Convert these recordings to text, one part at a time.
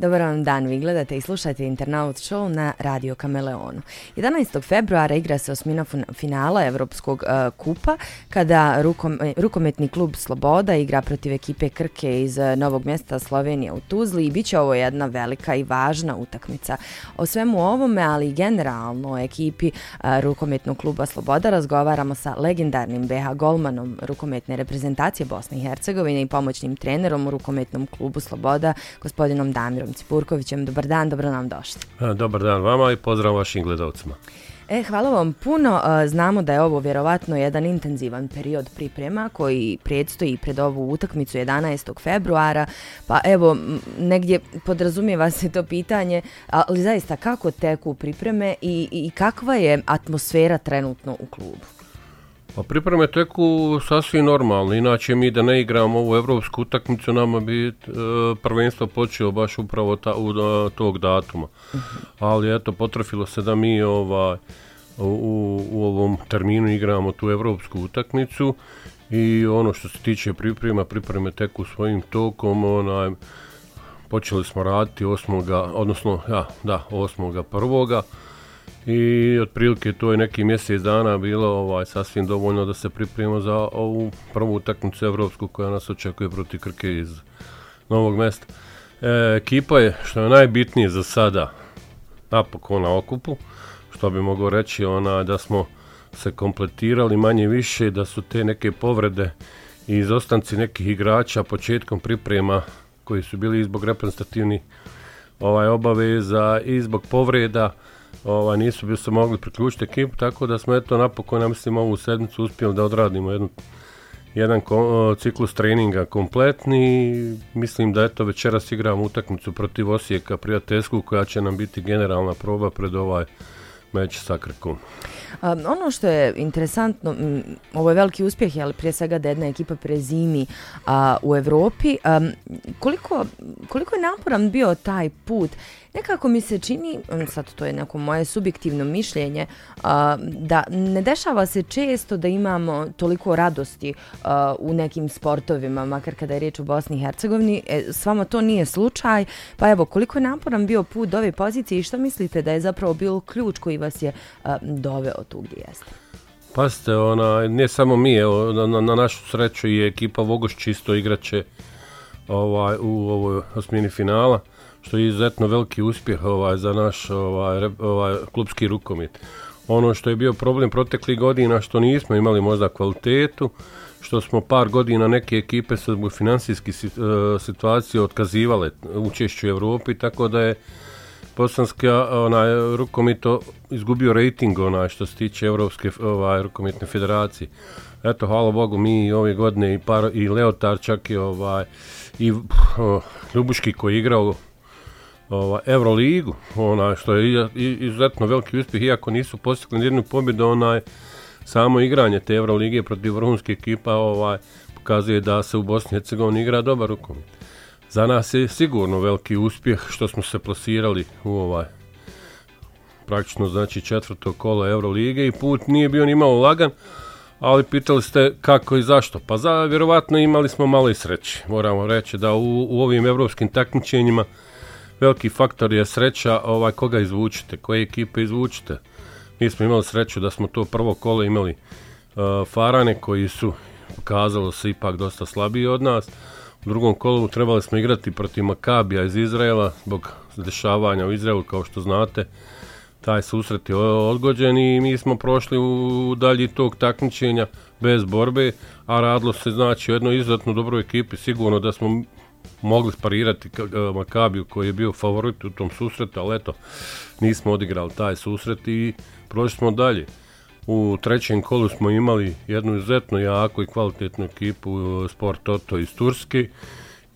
Dobar vam dan, vi gledate i slušate Internaut Show na Radio Kameleonu. 11. februara igra se osmina finala Evropskog uh, kupa kada rukom, e, rukometni klub Sloboda igra protiv ekipe Krke iz e, Novog mjesta Slovenije u Tuzli i bit će ovo jedna velika i važna utakmica. O svemu ovome, ali i generalno o ekipi uh, rukometnog kluba Sloboda razgovaramo sa legendarnim BH golmanom rukometne reprezentacije Bosne i Hercegovine i pomoćnim trenerom u rukometnom klubu Sloboda, gospodinom Damirom Cipurkovićem. Dobar dan, dobro nam došli. Dobar dan vama i pozdrav vašim gledalcima. E, hvala vam puno. Znamo da je ovo vjerovatno jedan intenzivan period priprema koji predstoji pred ovu utakmicu 11. februara. Pa evo, negdje podrazumijeva se to pitanje, ali zaista kako teku pripreme i, i kakva je atmosfera trenutno u klubu? Pa pripreme teku sasvim normalno, inače mi da ne igramo ovu evropsku utakmicu nama bi e, prvenstvo počeo baš upravo ta, u, e, tog datuma. Ali eto, potrafilo se da mi ovaj, u, u ovom terminu igramo tu evropsku utakmicu i ono što se tiče priprema, pripreme teku svojim tokom, onaj, počeli smo raditi 8. odnosno ja, da, 8. prvoga i otprilike to je neki mjesec dana bilo ovaj sasvim dovoljno da se pripremimo za ovu prvu utakmicu evropsku koja nas očekuje protiv Krke iz Novog mesta. E, ekipa je što je najbitnije za sada napokon na okupu, što bi mogao reći ona da smo se kompletirali manje više, da su te neke povrede i izostanci nekih igrača početkom priprema koji su bili zbog reprezentativnih ovaj obaveza i zbog povreda ovaj, nisu bi se mogli priključiti ekipu, tako da smo eto napokon, ja mislim, ovu sedmicu uspjeli da odradimo jednu, jedan ciklus treninga kompletni. Mislim da eto večeras igramo utakmicu protiv Osijeka prijateljsku koja će nam biti generalna proba pred ovaj meč sa Krkom. ono što je interesantno, ovo je veliki uspjeh, ali prije svega da jedna ekipa prezimi u Europi. koliko, koliko je naporan bio taj put Nekako mi se čini, sad to je neko moje subjektivno mišljenje, da ne dešava se često da imamo toliko radosti u nekim sportovima, makar kada je riječ o Bosni i Hercegovini. E, s vama to nije slučaj, pa evo, koliko je naporan bio put do ove pozicije i što mislite da je zapravo bio ključ koji vas je doveo tu gdje jeste? Pazite, ona, ne samo mi, evo, na, na, našu sreću i ekipa Vogoš čisto igraće ovaj, u ovoj osmini finala što je izuzetno veliki uspjeh ovaj, za naš ovaj, ovaj, klubski rukomet. Ono što je bio problem proteklih godina što nismo imali možda kvalitetu, što smo par godina neke ekipe sa financijskih e, situacije otkazivale učešću u Europi, tako da je bosanski onaj, rukomito izgubio rating onaj, što se tiče Europske ovaj, rukometne federacije. Eto, hvala Bogu, mi ove godine i, par, i Leotar čak i, ovaj, i Ljubuški koji je igrao ova, Euroligu, ona, što je izuzetno veliki uspjeh, iako nisu postigli jednu pobjedu, onaj, samo igranje te Euroligije protiv vrhunskih ekipa ovaj, pokazuje da se u Bosni i Hercegovini igra dobar rukomet. Za nas je sigurno veliki uspjeh što smo se plasirali u ovaj praktično znači četvrto kolo Eurolige i put nije bio ni malo lagan, ali pitali ste kako i zašto. Pa za, vjerovatno imali smo malo i sreće. Moramo reći da u, u ovim europskim takmičenjima veliki faktor je sreća ovaj, koga izvučite, koje ekipe izvučite. Mi smo imali sreću da smo to prvo kolo imali uh, Farane koji su pokazalo se ipak dosta slabiji od nas. Drugom kolu trebali smo igrati protiv Makabija iz Izraela zbog dešavanja u Izraelu kao što znate. Taj susret je odgođen i mi smo prošli u dalji tog takmičenja bez borbe, a radilo se znači o jednoj izuzetno dobroj ekipi. Sigurno da smo mogli sparirati e, Makabiju koji je bio favorit u tom susretu, ali eto, nismo odigrali taj susret i prošli smo dalje. U trećem kolu smo imali jednu izuzetno jako i kvalitetnu ekipu e, Sport Toto iz Turske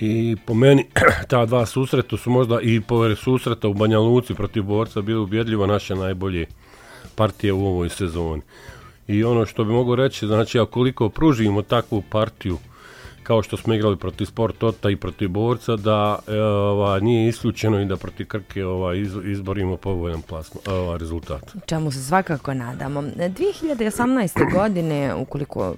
i po meni ta dva susreta su možda i po susreta u Banja Luci protiv borca bili ubjedljivo naše najbolje partije u ovoj sezoni. I ono što bi mogu reći, znači, ako koliko pružimo takvu partiju kao što smo igrali protiv Sportota i protiv Borca, da e, ova, nije isključeno i da protiv Krke ova, izborimo povoljan plasma, ova, rezultat. Čemu se svakako nadamo. 2018. godine, ukoliko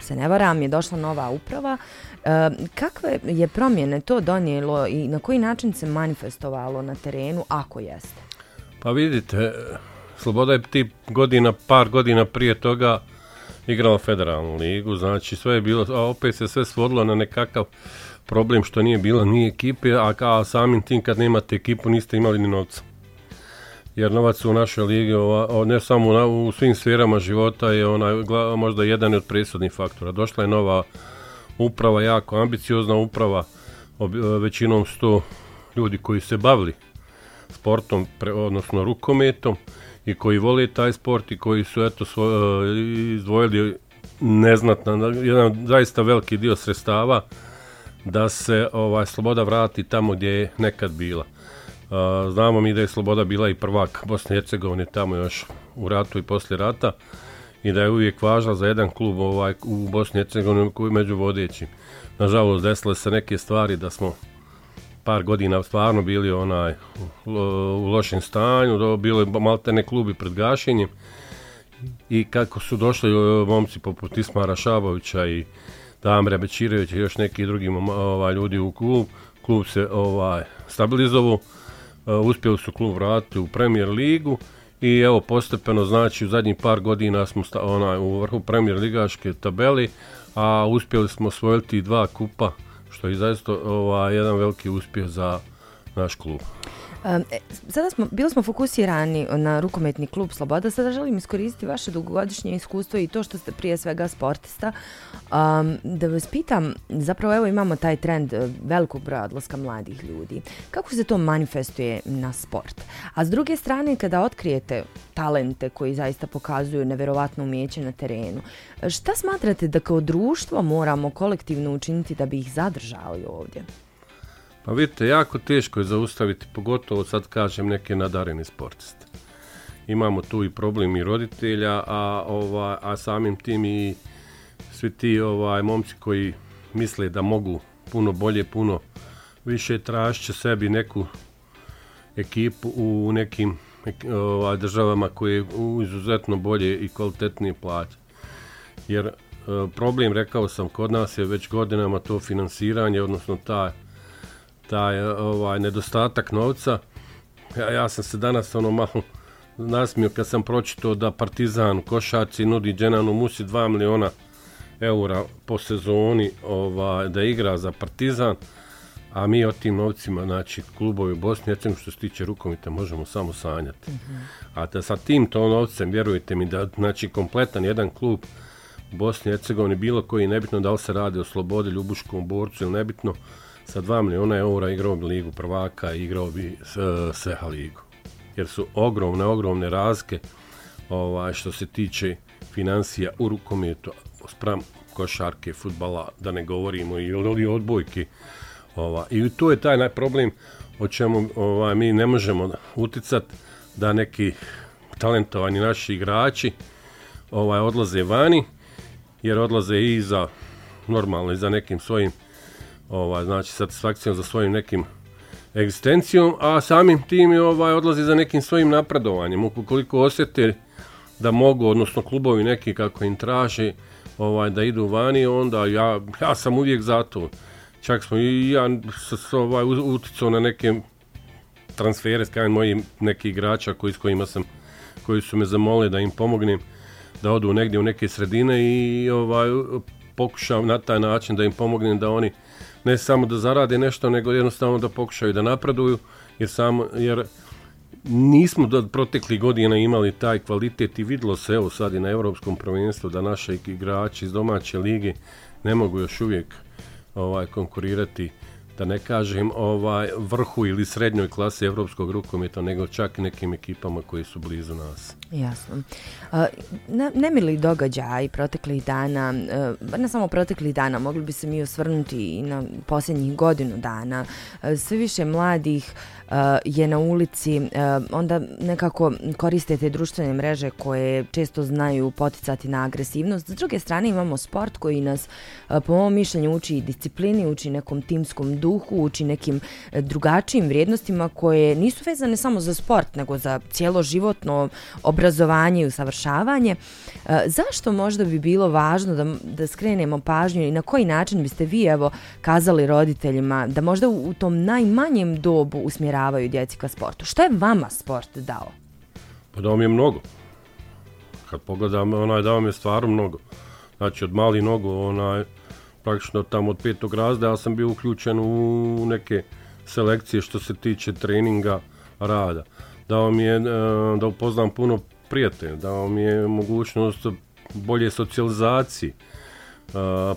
se ne varam, je došla nova uprava. E, kakve je promjene to donijelo i na koji način se manifestovalo na terenu, ako jeste? Pa vidite, Sloboda je ti godina, par godina prije toga igrala federalnu ligu, znači sve je bilo, a opet se sve svodilo na nekakav problem što nije bilo ni ekipe, a kao samim tim kad nemate ekipu niste imali ni novca. Jer novac u našoj ligi, ne samo u svim sferama života, je onaj, možda jedan od presudnih faktora. Došla je nova uprava, jako ambiciozna uprava, većinom sto ljudi koji se bavili sportom, odnosno rukometom i koji vole taj sport i koji su eto svoj, e, izdvojili neznatno, jedan zaista veliki dio sredstava da se ovaj sloboda vrati tamo gdje je nekad bila. E, znamo mi da je sloboda bila i prvak Bosne i Hercegovine tamo još u ratu i poslije rata i da je uvijek važna za jedan klub ovaj, u Bosni i Hercegovini koji među vodećim. Nažalost, desile se neke stvari da smo par godina stvarno bili onaj u lošem stanju, bili maltene klubi pred gašenjem. I kako su došli momci poput Ismara Šabovića i Damre Bečirevića i još neki drugi ovaj, ljudi u klub, klub se ovaj, stabilizovao, uspjeli su klub vratiti u Premier ligu i evo postepeno znači u zadnjih par godina smo onaj, u vrhu Premier ligaške tabeli, a uspjeli smo osvojiti dva kupa što je zaista ovaj, jedan veliki uspjeh za naš klub. E, sada smo, bili smo fokusirani na rukometni klub Sloboda, sada želim iskoristiti vaše dugogodišnje iskustvo i to što ste prije svega sportista. da vas pitam, zapravo evo imamo taj trend e, velikog broja odlaska mladih ljudi. Kako se to manifestuje na sport? A s druge strane, kada otkrijete talente koji zaista pokazuju neverovatno umjeće na terenu, šta smatrate da kao društvo moramo kolektivno učiniti da bi ih zadržali ovdje? Pa vidite, jako teško je zaustaviti, pogotovo sad kažem neke nadarene sportiste. Imamo tu i problem i roditelja, a, ovaj, a samim tim i svi ti ovaj, momci koji misle da mogu puno bolje, puno više tražit sebi neku ekipu u nekim ovaj, državama koje izuzetno bolje i kvalitetnije plaće. Jer e, problem, rekao sam, kod nas je već godinama to financiranje, odnosno ta taj ovaj, nedostatak novca. Ja, ja sam se danas ono malo nasmio kad sam pročitao da Partizan u košarci nudi Dženanu Musi 2 miliona eura po sezoni ovaj, da igra za Partizan, a mi o tim novcima, znači klubovi u Bosni što se tiče rukomita možemo samo sanjati. Mhm. A da sa tim to novcem, vjerujte mi da znači kompletan jedan klub u Bosni i Hercegovini, bilo koji, nebitno da li se radi o Slobodi, Ljubuškom, Borcu ili nebitno, sa 2 milijuna eura igrao bi ligu prvaka igrao bi Seha ligu. Jer su ogromne, ogromne razke ovaj, što se tiče financija u rukometu spram košarke, futbala, da ne govorimo i o odbojki. Ovaj. I to je taj problem o čemu ovaj, mi ne možemo uticati da neki talentovani naši igrači ovaj, odlaze vani, jer odlaze i za normalno i za nekim svojim ovaj, znači satisfakcijom za svojim nekim egzistencijom, a samim tim ovaj, odlazi za nekim svojim napredovanjem. Ukoliko osjete da mogu, odnosno klubovi neki kako im traži ovaj, da idu vani, onda ja, ja sam uvijek za to. Čak smo i ja ovaj, uticao na neke transfere s mojih nekih igrača koji, s kojima sam, koji su me zamolili da im pomognem da odu negdje u neke sredine i ovaj, pokušam na taj način da im pomognem da oni ne samo da zarade nešto, nego jednostavno da pokušaju da napreduju, jer, samo, jer nismo do proteklih godina imali taj kvalitet i vidlo se evo sad i na europskom prvenstvu da naši igrači iz domaće lige ne mogu još uvijek ovaj, konkurirati da ne kažem ovaj vrhu ili srednjoj klasi evropskog rukometa, nego čak nekim ekipama koji su blizu nas. Jasno. Ne, nemili događaj proteklih dana, uh, ne samo proteklih dana, mogli bi se mi osvrnuti i na posljednjih godinu dana. Uh, sve više mladih je na ulici, uh, onda nekako koriste te društvene mreže koje često znaju poticati na agresivnost. S druge strane imamo sport koji nas, uh, po mom mišljenju, uči i disciplini, uči nekom timskom duhu, uči nekim drugačijim vrijednostima koje nisu vezane samo za sport, nego za cijelo životno obrazovanje i usavršavanje. Zašto možda bi bilo važno da, da skrenemo pažnju i na koji način biste vi evo kazali roditeljima da možda u, u tom najmanjem dobu usmjeravaju djeci ka sportu? Šta je vama sport dao? Pa dao mi je mnogo. Kad pogledam, onaj dao mi je stvarno mnogo. Znači od mali nogu, onaj, praktično tamo od petog razda, ja sam bio uključen u neke selekcije što se tiče treninga, rada. Dao mi je e, da upoznam puno prijatelj, dao mi je mogućnost bolje socijalizacije,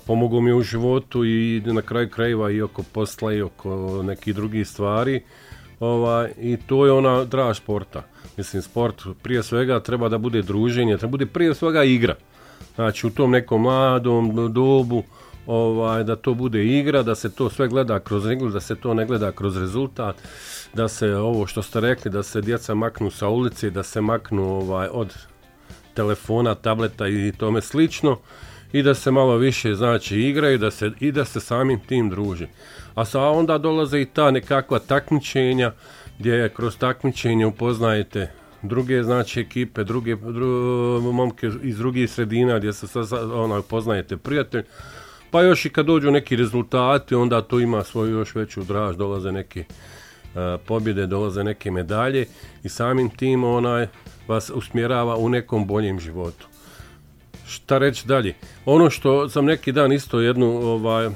pomogao mi je u životu i na kraju krajeva i oko posla i oko nekih drugih stvari. Ovaj, I to je ona draž sporta. Mislim, sport prije svega treba da bude druženje, treba bude prije svega igra. Znači, u tom nekom mladom dobu, ovaj, da to bude igra, da se to sve gleda kroz igru, da se to ne gleda kroz rezultat da se ovo što ste rekli, da se djeca maknu sa ulice, da se maknu ovaj od telefona, tableta i tome slično i da se malo više znači igraju da se, i da se samim tim druži. A sa onda dolaze i ta nekakva takmičenja gdje kroz takmičenje upoznajete druge znači ekipe, druge dru, momke iz drugih sredina gdje se sad ona upoznajete prijatelj. Pa još i kad dođu neki rezultati, onda to ima svoju još veću draž, dolaze neki pobjede, dolaze neke medalje i samim tim onaj vas usmjerava u nekom boljem životu. Šta reći dalje? Ono što sam neki dan isto jednu ovaj,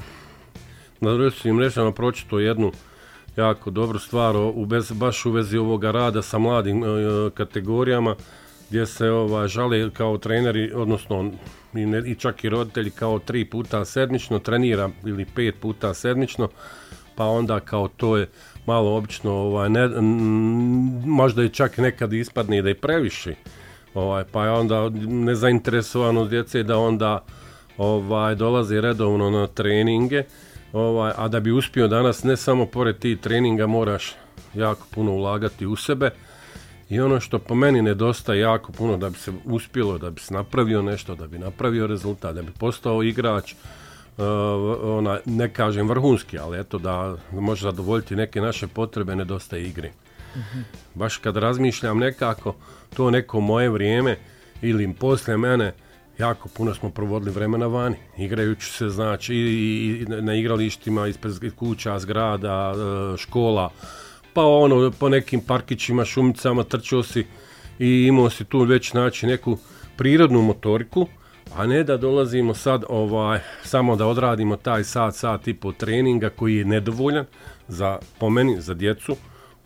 na društvenim mrežama pročito jednu jako dobru stvar u bez, baš u vezi ovoga rada sa mladim uh, kategorijama gdje se ovaj, žale kao treneri, odnosno i, ne, i čak i roditelji kao tri puta sedmično trenira ili pet puta sedmično, pa onda kao to je malo obično, ovaj, ne, možda i čak nekad ispadne da je previše, ovaj, pa je onda nezainteresovanost djece da onda ovaj dolazi redovno na treninge, ovaj, a da bi uspio danas ne samo pored tih treninga moraš jako puno ulagati u sebe i ono što po meni nedostaje jako puno da bi se uspjelo, da bi se napravio nešto, da bi napravio rezultat, da bi postao igrač, uh, ona, ne kažem vrhunski, ali eto da može zadovoljiti neke naše potrebe, nedostaje igre. -huh. Baš kad razmišljam nekako, to neko moje vrijeme ili poslije mene, jako puno smo provodili vremena vani, igrajući se znači i, i na igralištima ispred kuća, zgrada, uh, škola, pa ono po nekim parkićima, šumicama trčao si i imao si tu već znači neku prirodnu motoriku, a ne da dolazimo sad ovaj samo da odradimo taj sat, sat i po treninga koji je nedovoljan za, po meni, za djecu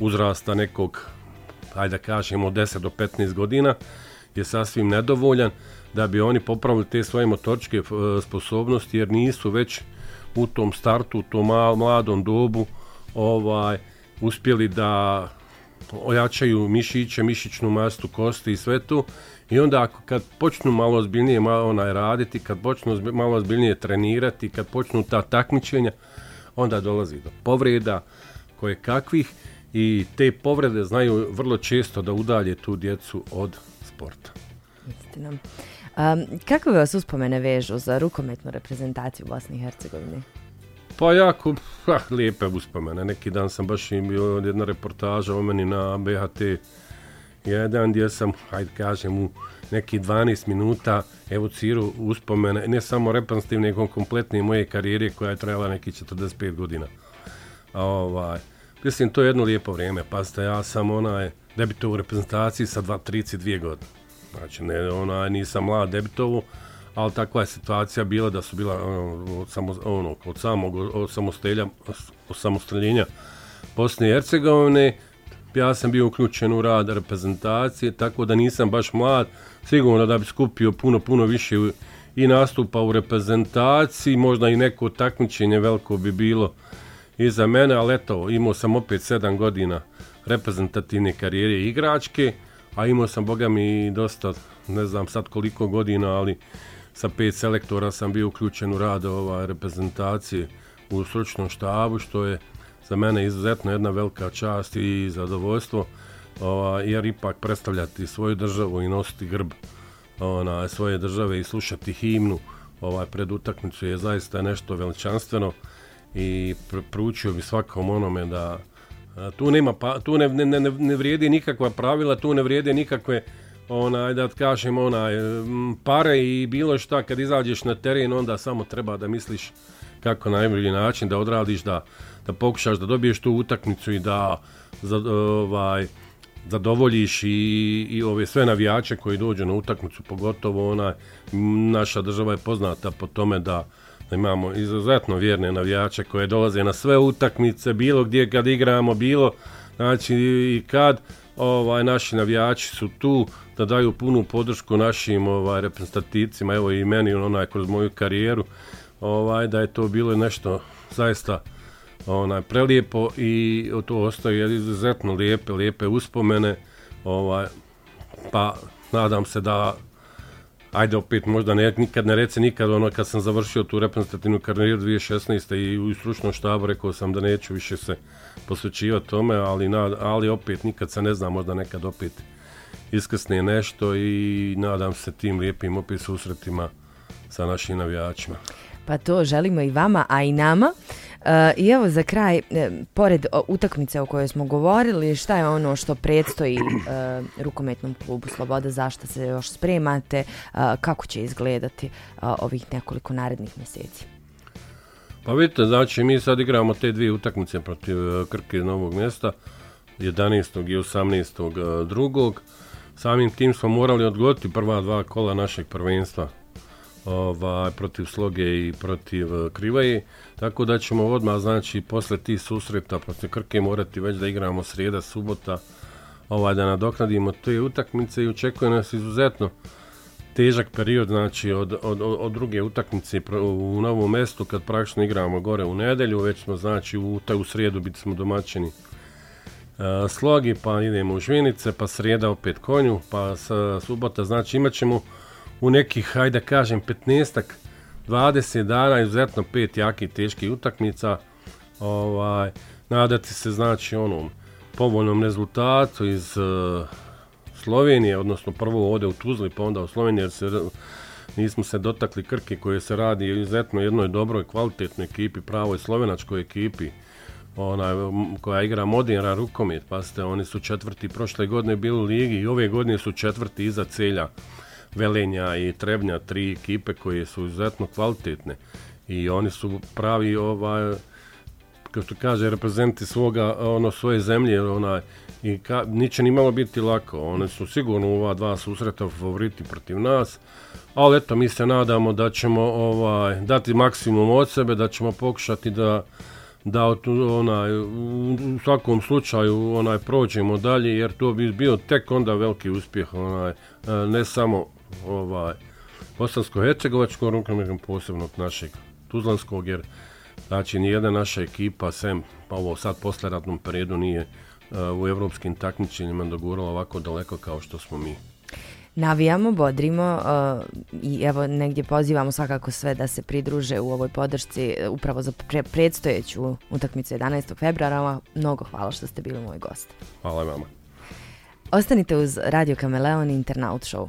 uzrasta nekog, ajde da kažemo, 10 do 15 godina je sasvim nedovoljan da bi oni popravili te svoje motoričke e, sposobnosti jer nisu već u tom startu, u tom mladom dobu ovaj uspjeli da ojačaju mišiće, mišićnu mastu, kosti i sve to. I onda ako, kad počnu malo ozbiljnije malo onaj raditi, kad počnu malo ozbiljnije trenirati, kad počnu ta takmičenja, onda dolazi do povreda koje kakvih i te povrede znaju vrlo često da udalje tu djecu od sporta. Istina. Um, kakve vas uspomene vežu za rukometnu reprezentaciju Bosne i Hercegovine? Pa jako, ah, lijepe uspomene. Neki dan sam baš imao jedna reportaža o meni na BHT jedan gdje sam, hajde kažem, u neki 12 minuta evociru uspomene, ne samo reprezentativne, nego kompletne moje karijere koja je trajala neki 45 godina. A, ovaj, mislim, to je jedno lijepo vrijeme. Pazite, ja sam onaj debito u reprezentaciji sa 32 godine. Znači, ne, onaj, nisam mlad debitovu, ali takva je situacija bila da su bila ono, od, samo, ono, od samog od Bosne i Hercegovine, ja sam bio uključen u rad reprezentacije, tako da nisam baš mlad, sigurno da bi skupio puno, puno više i nastupa u reprezentaciji, možda i neko takmičenje veliko bi bilo iza mene, ali eto, imao sam opet 7 godina reprezentativne karijere igračke, a imao sam, boga mi, dosta, ne znam sad koliko godina, ali sa pet selektora sam bio uključen u rad ovaj, reprezentacije u stručnom štabu, što je za mene izuzetno jedna velika čast i zadovoljstvo, ovaj, jer ipak predstavljati svoju državu i nositi grb ona, svoje države i slušati himnu ovaj, pred utakmicu je zaista nešto veličanstveno i pr pručio bi svakom onome da tu nema pa, tu ne, ne, ne, ne vrijedi nikakva pravila, tu ne vrijede nikakve onaj, da kažem, onaj, pare i bilo šta, kad izađeš na teren, onda samo treba da misliš kako na najbolji način da odradiš, da, da pokušaš da dobiješ tu utakmicu i da za, ovaj, zadovoljiš i, i ove sve navijače koji dođu na utakmicu, pogotovo ona naša država je poznata po tome da, da imamo izuzetno vjerne navijače koje dolaze na sve utakmice, bilo gdje kad igramo, bilo znači i kad ovaj naši navijači su tu da daju punu podršku našim ovaj reprezentativcima, evo i meni onaj kroz moju karijeru, ovaj da je to bilo nešto zaista onaj prelijepo i to ostaje izuzetno lijepe, lijepe uspomene. Ovaj pa nadam se da ajde opet možda ne, nikad ne reci nikad ono kad sam završio tu reprezentativnu karijeru 2016. i u stručnom štabu rekao sam da neću više se posvećivati tome, ali, ali opet nikad se ne zna, možda nekad opet iskrsne nešto i nadam se tim lijepim opet susretima sa našim navijačima. Pa to želimo i vama, a i nama. E, I evo za kraj, e, pored utakmice o kojoj smo govorili, šta je ono što predstoji e, rukometnom klubu Sloboda, zašto se još spremate, kako će izgledati ovih nekoliko narednih mjeseci? Pa vidite, znači mi sad igramo te dvije utakmice protiv Krke iz Novog mjesta, 11. i 18. drugog. Samim tim smo morali odgoditi prva dva kola našeg prvenstva ovaj, protiv Sloge i protiv uh, Krivaje, tako da ćemo odmah, znači, posle tih susreta protiv Krke morati već da igramo srijeda, subota, ovaj, da nadoknadimo te utakmice i očekuje nas izuzetno težak period, znači, od, od, od druge utakmice u novom mestu, kad praktično igramo gore u nedelju, već smo, znači, u, u srijedu biti smo domaćini uh, Slogi, pa idemo u Žvinice, pa srijeda opet konju, pa sa, subota, znači, imat ćemo u nekih, hajde kažem, 15 20 dana, izuzetno pet jakih teških utakmica. Ovaj, nadati se znači onom povoljnom rezultatu iz uh, Slovenije, odnosno prvo ovdje u Tuzli, pa onda u Sloveniji, jer se, nismo se dotakli Krke koje se radi izuzetno jednoj dobroj, kvalitetnoj ekipi, pravoj slovenačkoj ekipi onaj, koja igra modern rukomet, pa ste, oni su četvrti prošle godine bili u ligi i ove godine su četvrti iza celja Velenja i Trebnja, tri ekipe koje su izuzetno kvalitetne i oni su pravi ovaj kao što kaže reprezenti svoga ono svoje zemlje onaj i ka, niće ni malo biti lako. One su sigurno u ova dva susreta favoriti protiv nas. Ali eto, mi se nadamo da ćemo ovaj, dati maksimum od sebe, da ćemo pokušati da da onaj, u svakom slučaju onaj prođemo dalje jer to bi bio tek onda veliki uspjeh onaj, ne samo ovaj, bosansko-hercegovačkog rukometom posebno našeg tuzlanskog, jer znači nijedna naša ekipa, sem pa ovo sad posleratnom periodu nije uh, u evropskim takmičenjima dogurala ovako daleko kao što smo mi. Navijamo, bodrimo uh, i evo negdje pozivamo svakako sve da se pridruže u ovoj podršci uh, upravo za pre predstojeću utakmicu 11. februara. Mnogo hvala što ste bili moj gost. Hvala vama. Ostanite uz Radio Kameleon Internaut Show.